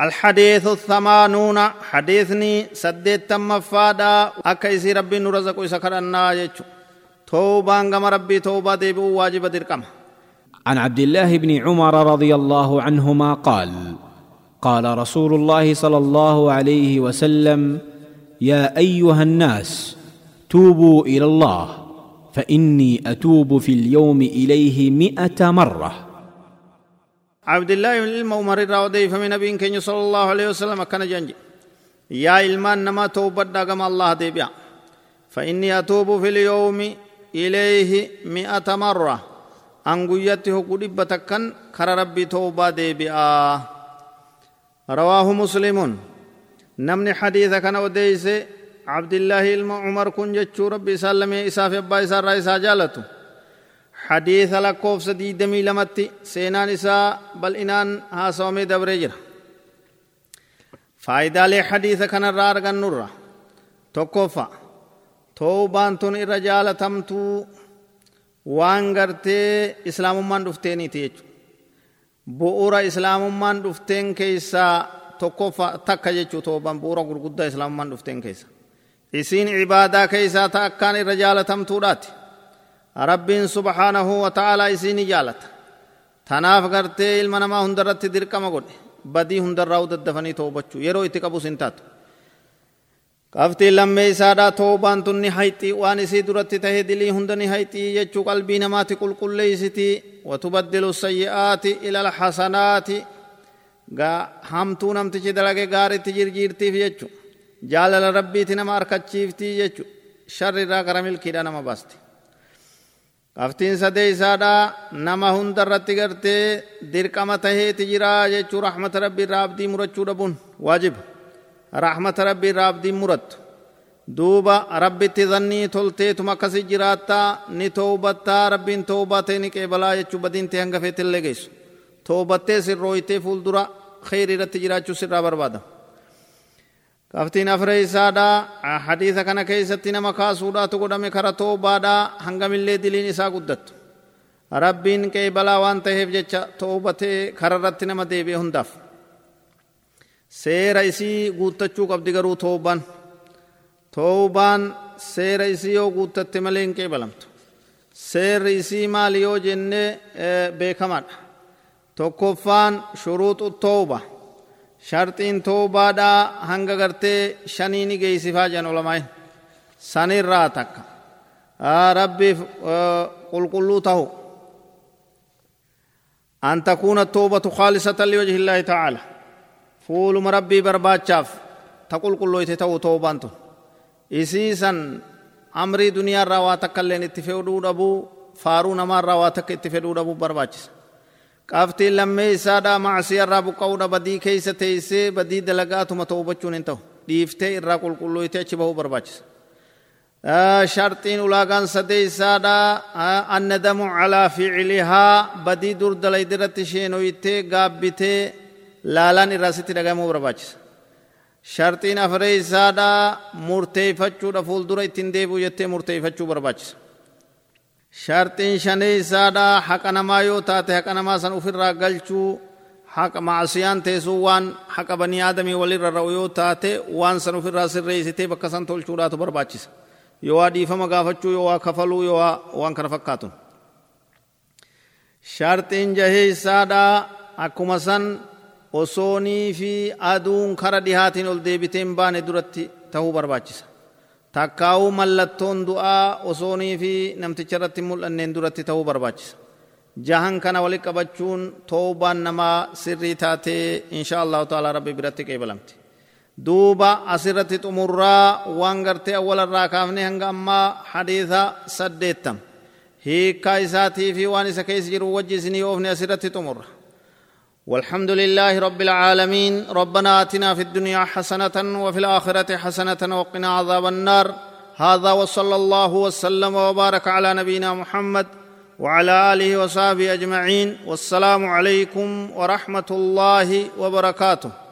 الحديث الثمانون حديثني سديت تم فادا أكيسي ربي نرزق سكرنا يجو توبان كما ربي توبة ديبو واجب دركم عن عبد الله بن عمر رضي الله عنهما قال قال رسول الله صلى الله عليه وسلم يا أيها الناس توبوا إلى الله فإني أتوب في اليوم إليه مائه مرة. عبد الله بن المؤمر راودي فمن نبي كن صلى الله عليه وسلم كان جنج يا إلمان نما توبت داغم الله ديبيا. فإني أتوب في اليوم إليه مئة مرة. أنقيته قدبة كان كر ربي توبة ديبيا. رواه مسلم. نمني حديث كان وديس عبد الله المعمر كن جتشو ربي سلمي إساف أبا إسا رئيسا hadiisa lakkoofsa diidamii lamatti seenaan isaa bal'inaan haasawamee dabree jira. Faayidaalee hadiisa kanarraa argannurra tokkoffa toobaan tun irra jaalatamtuu waan gartee islaamummaan dhufteeniiti jechuudha. Bu'uura islaamummaan dhufteen keessaa tokkoffa takka jechuu toobaan bu'uura gurguddaa islaamummaan dhufteen keessa. Isiin ibaadaa keessaa ta akkaan irra jaalatamtuudhaati rabbiin subhaanahu wa ta'aalaa isiini jaalata tanaaf gartee ilma namaa hundarratti dirqama godhe badii hundarraa daddafanii toobachuu yeroo itti qabus hin taatu qabxiin lammee isaadhaa toobaan tun ni hayxii waan isii duratti tahe dilii hunda ni hayxii jechuu qalbii namaati qulqulleeysitii watubaddilu sayyi'aati ila alxasanaati hamtuu namtichi dalage gaaritti jirjiirtiif jechu jaalala rabbiiti nama harkachiiftii jechu sharri irraa gara milkiidha nama baasti qabxiin sadee isaadha nama hunda irratti gartee dirqama taheeti jira jechuu rahmata rabbii irraa abdii murachuu dhabuun waajiba rahmata rabbii irraa abdii murattu duuba rabbitti zannii tolteetuma akkasi jiraattaa ni toobattaa rabbiin toobatee ni qeebalaa jechuu badiintee hanga feetillee geessu toobattee sirrooytee fuuldura kheyri irratti jiraachuu sirraa barbaadama qabxiin afree isaadha hadiisa kana keessatti nama kaasuudhaatu godhame kara toobaadha hangamillee diliin isaa guddattu rabbiin qeebalaa waan taheef jecha toobatee kararratti nama deebi'e hundaaf seera isii guuttachuu qabdi garuu toobaan toobaan seera isii yoo guuttatte malee hin qeebalamtu seerri isii maali yoo jenne beekamaadha tokkoffaan shuruuxu tooba sharxiin toobaadhaa hanga gartee shanii ni geeysifaa jedhan ulamaain sanirraa takka rabbiif qulqulluu tahu an takuuna toobatu khaalisatan liwajhi illaahi tacaala fuuluma rabbii barbaachaaf ta qulqulloyte ta'u toobaan tun isii san amrii duniyaarraa waa takka illeen itti fedhuu dhabuu faaruu namaarraa waa takka itti fedhuu dhabuu barbaachisa qabxiin lammee isaadha macsiyarraa buqqa'uudha badii keeysa teeysee badii dalagaatuma toobachuun hin ta'u dhiiftee irraa qulqulloytee achi bahuu barbaachisa sharxiin ulaagaan sadee isaadha annadamu calaa ficilihaa badii dur dalaydirratti sheenoytee gaabbitee laalaan irraa sitti dhagamuu barbaachisa sharxiin afree isaadha murteeyfachuudha fuuldura ittiin deebi'u jettee murteeyfachuu barbaachisa sharxiin shanee isaadha haqa namaa yoo taate haqa namaa san ufirraa galchuu haqa macsiyaan teessuu waan haqa banii aadamii walirra ra'u yoo taate waan san ufirraa sirreessitee bakka san tolchuudhaatu barbaachisa yoo waa dhiifama gaafachuu yoo waa kafaluu yoo waa waan kana fakkaatun sharxiin jahee isaadha akkuma san osoonii fi aduun kara dhihaatiin ol deebiteen baane duratti ta'uu barbaachisa takkaa'uu mallattoon du'aa osoonii fi namticha irratti mul'anneen duratti ta'uu barbaachisa jahan kana walitti qabachuun toobaan namaa sirrii taatee insha allahu ta'ala rabbi biratti qeebalamti duuba asirratti xumurraa waan gartee awwalarraa kaafne hanga ammaa hadiisa saddeettam hiikkaa isaatii fi waan isa keessa jiru wajji oofne asirratti xumurra والحمد لله رب العالمين. ربنا آتنا في الدنيا حسنة وفي الآخرة حسنة وقنا عذاب النار. هذا وصلى الله وسلم وبارك على نبينا محمد وعلى آله وصحبه أجمعين. والسلام عليكم ورحمة الله وبركاته.